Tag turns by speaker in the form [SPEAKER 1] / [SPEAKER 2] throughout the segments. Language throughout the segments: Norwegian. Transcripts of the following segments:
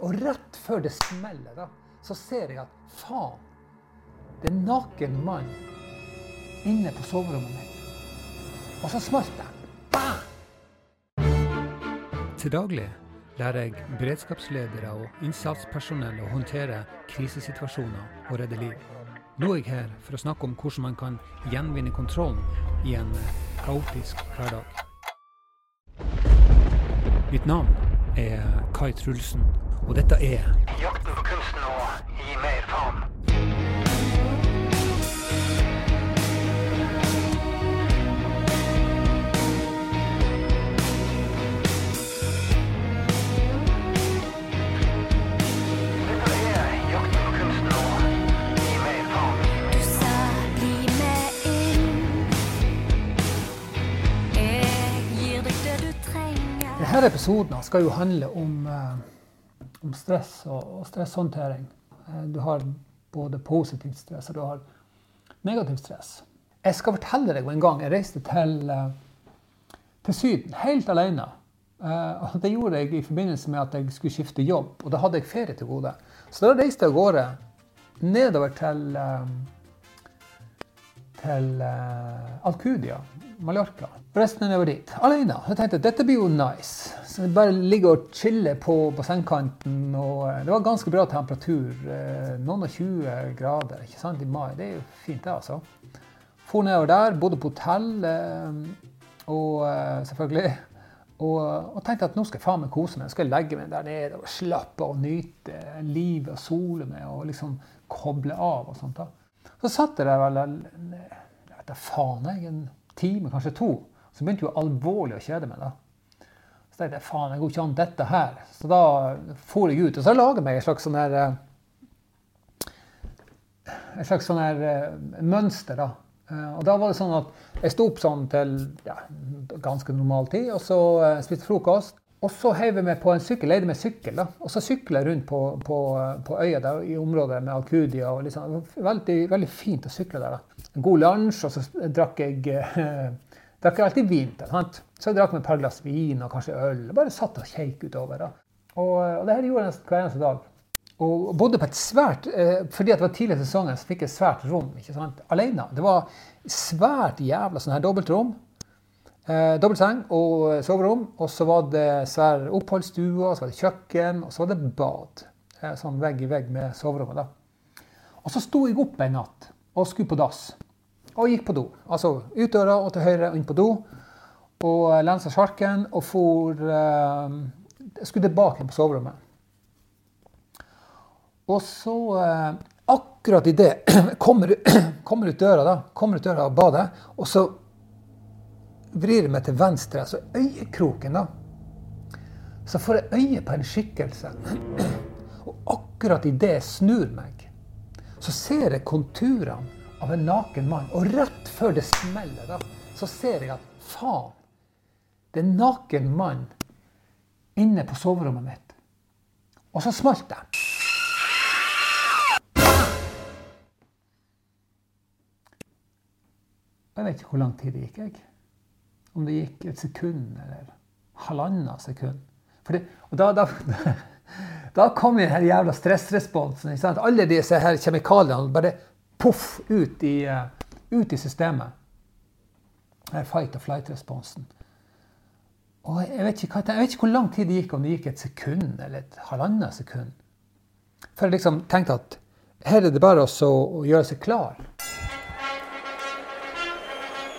[SPEAKER 1] Og rett før det smeller, da, så ser jeg at faen, det er en naken mann inne på soverommet mitt. Og så smalt det. Bang! Til daglig lærer jeg beredskapsledere og innsatspersonell å håndtere krisesituasjoner og redde liv. Nå er jeg her for å snakke om hvordan man kan gjenvinne kontrollen i en kaotisk hverdag. Mitt navn er Kai Trulsen, og dette er
[SPEAKER 2] Jakten på kunsten å gi mer faen.
[SPEAKER 1] Denne episoden skal jo handle om, eh, om stress og, og stresshåndtering. Eh, du har både positivt stress og du har negativt stress. Jeg skal fortelle deg om en gang jeg reiste til, eh, til Syden helt alene. Eh, det gjorde jeg i forbindelse med at jeg skulle skifte jobb, og da hadde jeg ferie til gode. Så da reiste jeg av gårde nedover til, til Alcudia, Mallorca. Resten nedover dit, alene. Så jeg tenkte at dette blir jo nice. Så jeg bare ligger og chiller på bassengkanten. Og eh, det var ganske bra temperatur. eh, Noen og 20 grader ikke sant, i mai. Det er jo fint, det, altså. For nedover der, bodde på hotell, eh, og selvfølgelig. Og, og tenkte at nå skal jeg faen meg kose meg. Nå skal jeg legge meg der nede og slappe og nyte livet og sole meg og liksom koble av og sånt. da. Så satt jeg der vel jeg vet da faen, jeg, en time, kanskje to. Så begynte jo alvorlig å kjede meg. da. Så tenkte jeg faen, jeg går ikke an dette her. Så da for jeg ut. Og så lager jeg meg et slags sånn her eh, et slags sånn her eh, mønster. da. Eh, og da var det sånn at jeg sto opp sånn til ja, ganske normal tid, og så spiste frokost. Og så heiv jeg meg på en sykkel, leide meg sykkel, da. Og så sykla jeg rundt på, på, på øya der, i området med Alcudia. og liksom, veldig, veldig fint å sykle der. da. God lunsj, og så drakk jeg eh, drakk jeg alltid vin. sant? Så jeg drakk meg et par glass vin og kanskje øl. og Bare satt og kjekk utover. da. Og, og det her gjorde jeg nesten hver eneste dag. Og bodde på et svært eh, Fordi det var tidlig i sesongen, så fikk jeg svært rom. ikke sant? Alene. Det var svært jævla sånn her dobbeltrom. Eh, Dobbeltseng og soverom. Og så var det svær oppholdsstue, og så var det kjøkken, og så var det bad. Eh, sånn vegg i vegg med soverommet. da. Og så sto jeg opp en natt og skulle på dass. Og gikk på do. Altså ut døra og til høyre og inn på do. Og lensa sjarken og for eh, Skulle tilbake på soverommet. Og så, eh, akkurat idet kommer, kommer ut døra da, kommer ut døra av badet, og så vrir jeg meg til venstre, altså øyekroken, da. Så får jeg øye på en skikkelse. Og akkurat idet jeg snur meg, så ser jeg konturene av en naken mann. Og rett før det smeller, da, så ser jeg at faen, det er en naken mann inne på soverommet mitt. Og så smalt det. Jeg vet ikke hvor lang tid det gikk. jeg. Om det gikk et sekund eller halvannet sekund. Det, og da, da, da kom den her jævla stressresponsen. Alle disse her kjemikaliene bare poff ut, i, eh, ut i systemet. Den fight or flight-responsen. Og jeg vet, ikke, jeg vet ikke hvor lang tid det gikk, om det gikk et sekund eller et halvannet sekund. For jeg liksom tenkte at her er det bare å gjøre seg klar.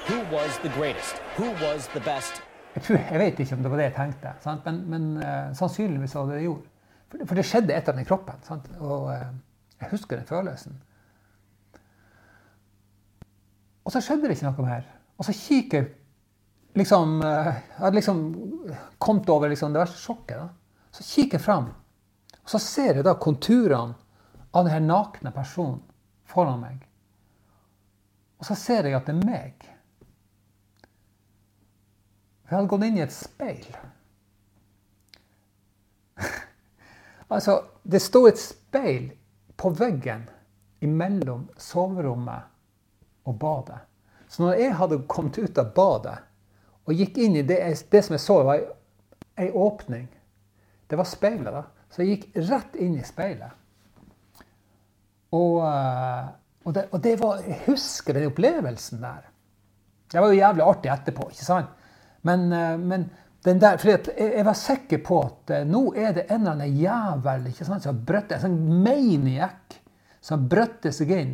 [SPEAKER 3] Who was the greatest? Who was the best?
[SPEAKER 1] Jeg, tror, jeg vet ikke om det var det jeg tenkte, sant? men, men uh, sannsynligvis var det det jeg gjorde. For, det- skjedde et eller annet i kroppen. Sant? Og eh, jeg husker den følelsen. Og så skjedde det ikke noe mer. Og så kikker liksom, eh, Jeg hadde liksom kommet over liksom, det verste sjokket. Da. Så kikker jeg fram, og så ser jeg da konturene av denne nakne personen foran meg. Og så ser jeg at det er meg. Jeg hadde gått inn i et speil. Altså, det sto et speil på veggen mellom soverommet og badet. Så når jeg hadde kommet ut av badet og gikk inn i det, det som jeg så, var ei åpning. Det var speilet, da. Så jeg gikk rett inn i speilet. Og, eh, og, det, og det var Jeg husker den opplevelsen der. Det var jo jævlig artig etterpå, ikke sant? Men, eh, men den der, at jeg, var sikker på at eh, nå er det en eller annen jævel ikke sant, som har brøtt En sånn maniac som brøtte seg inn.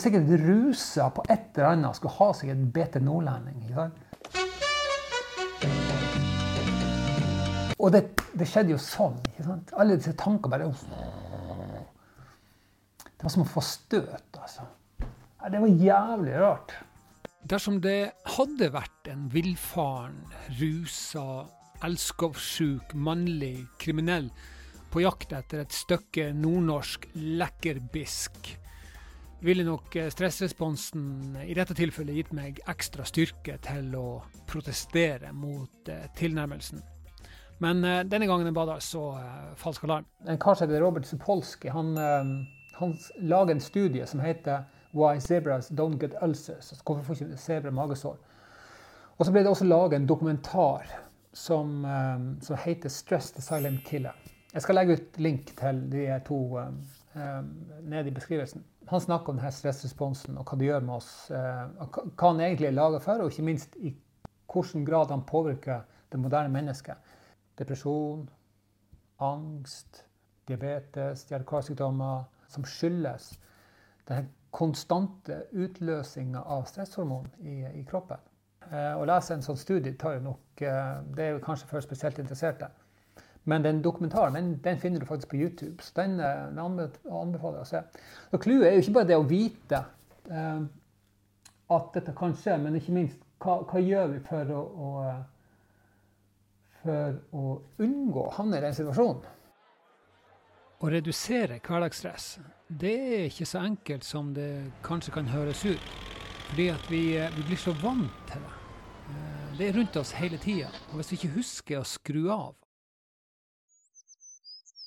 [SPEAKER 1] Sikkert rusa på et eller annet. Skulle ha seg en bete nordlending. ikke sant? Og det, det skjedde jo sånn. ikke sant? Alle disse tankene bare Det var som å få støt, altså. Det var jævlig rart.
[SPEAKER 4] Dersom det hadde vært en villfaren, rusa, elskovssjuk, mannlig kriminell på jakt etter et stykke nordnorsk lekkerbisk, ville nok eh, stressresponsen i dette tilfellet gitt meg ekstra styrke til å protestere mot eh, tilnærmelsen. Men eh, denne gangen var det altså falsk alarm.
[SPEAKER 1] En kar som heter Robert Sapolsky, han, han lager en studie som heter Why Zebras Don't Get Ulcers. Altså, hvorfor får ikke zebra magesår? Og så ble det også laget en dokumentar som, eh, som heter Stress the Silent Killer. Jeg skal legge ut link til de to um, eh, nede i beskrivelsen. Han snakker om denne stressresponsen og hva det gjør med oss. eh, hva- han egentlig er laget for, og ikke minst i hvilken grad han påvirker det moderne mennesket. Depresjon, angst, diabetes, hjerte-karsykdommer som skyldes den konstante utløsinga av stresshormon i, i kroppen. Eh, å lese en sånn studie tar jo nok eh, Det er jo kanskje for spesielt interesserte. Men den dokumentaren den, den finner du faktisk på YouTube, så den, eh, den anbefaler jeg å se. Så Clouet er jo ikke bare det å vite eh, at dette kan skje, men ikke minst hva, hva gjør vi for å, å eh, for å unngå å havne i den situasjonen.
[SPEAKER 4] Å redusere hverdagsstress, det er ikke så enkelt som det kanskje kan høres ut. Fordi at vi, eh, vi blir så vant til det. Eh, Det er rundt oss hele tida. Og hvis vi ikke husker å skru av,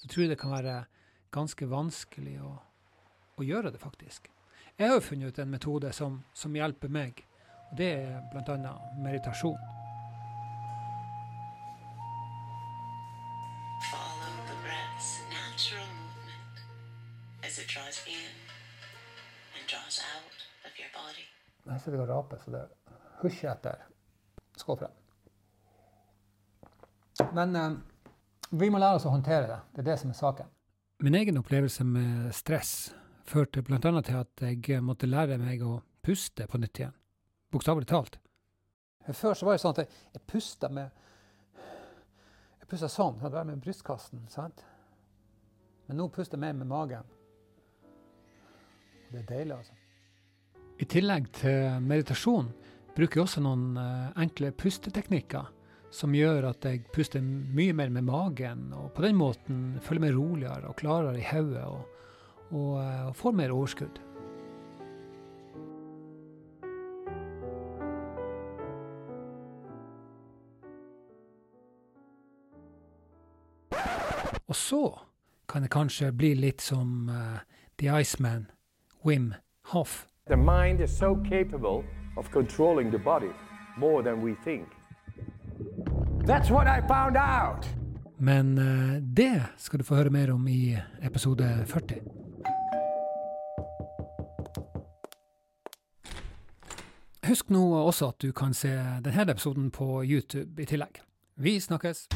[SPEAKER 4] så tror jeg det kan være ganske vanskelig å, å gjøre det, faktisk. Jeg har jo funnet ut en metode som, som hjelper meg, og det er bl.a. meditasjon.
[SPEAKER 5] And
[SPEAKER 1] sitter sitter og raper, så det husjer etter. Skål for det. Men eh, vi må lære oss å håndtere det. Det er det som er saken.
[SPEAKER 4] Min egen opplevelse med stress førte bl.a. til at jeg måtte lære meg å puste på nytt igjen. Bokstavelig talt.
[SPEAKER 1] Før så var det sånn at jeg, jeg pusta med Jeg pusta sånn, det var med brystkassen. sant? Men nå puster jeg mer med magen. Det er deilig, altså.
[SPEAKER 4] I tillegg til meditasjon bruker jeg også noen eh, enkle pusteteknikker som gjør at jeg puster mye mer med magen, og på den måten føler meg roligere og klarere i hodet og, og, eh, og får mer overskudd. Og så kan det kanskje bli litt som uh, The Iceman, Wim Hof.
[SPEAKER 6] The mind is so capable of controlling the body more than we think. That's what I found out.
[SPEAKER 4] Men eh, det skal du få høre mer om i episode 40. Husk nå også at du kan se denne episoden på YouTube i tillegg. Vi snakkes!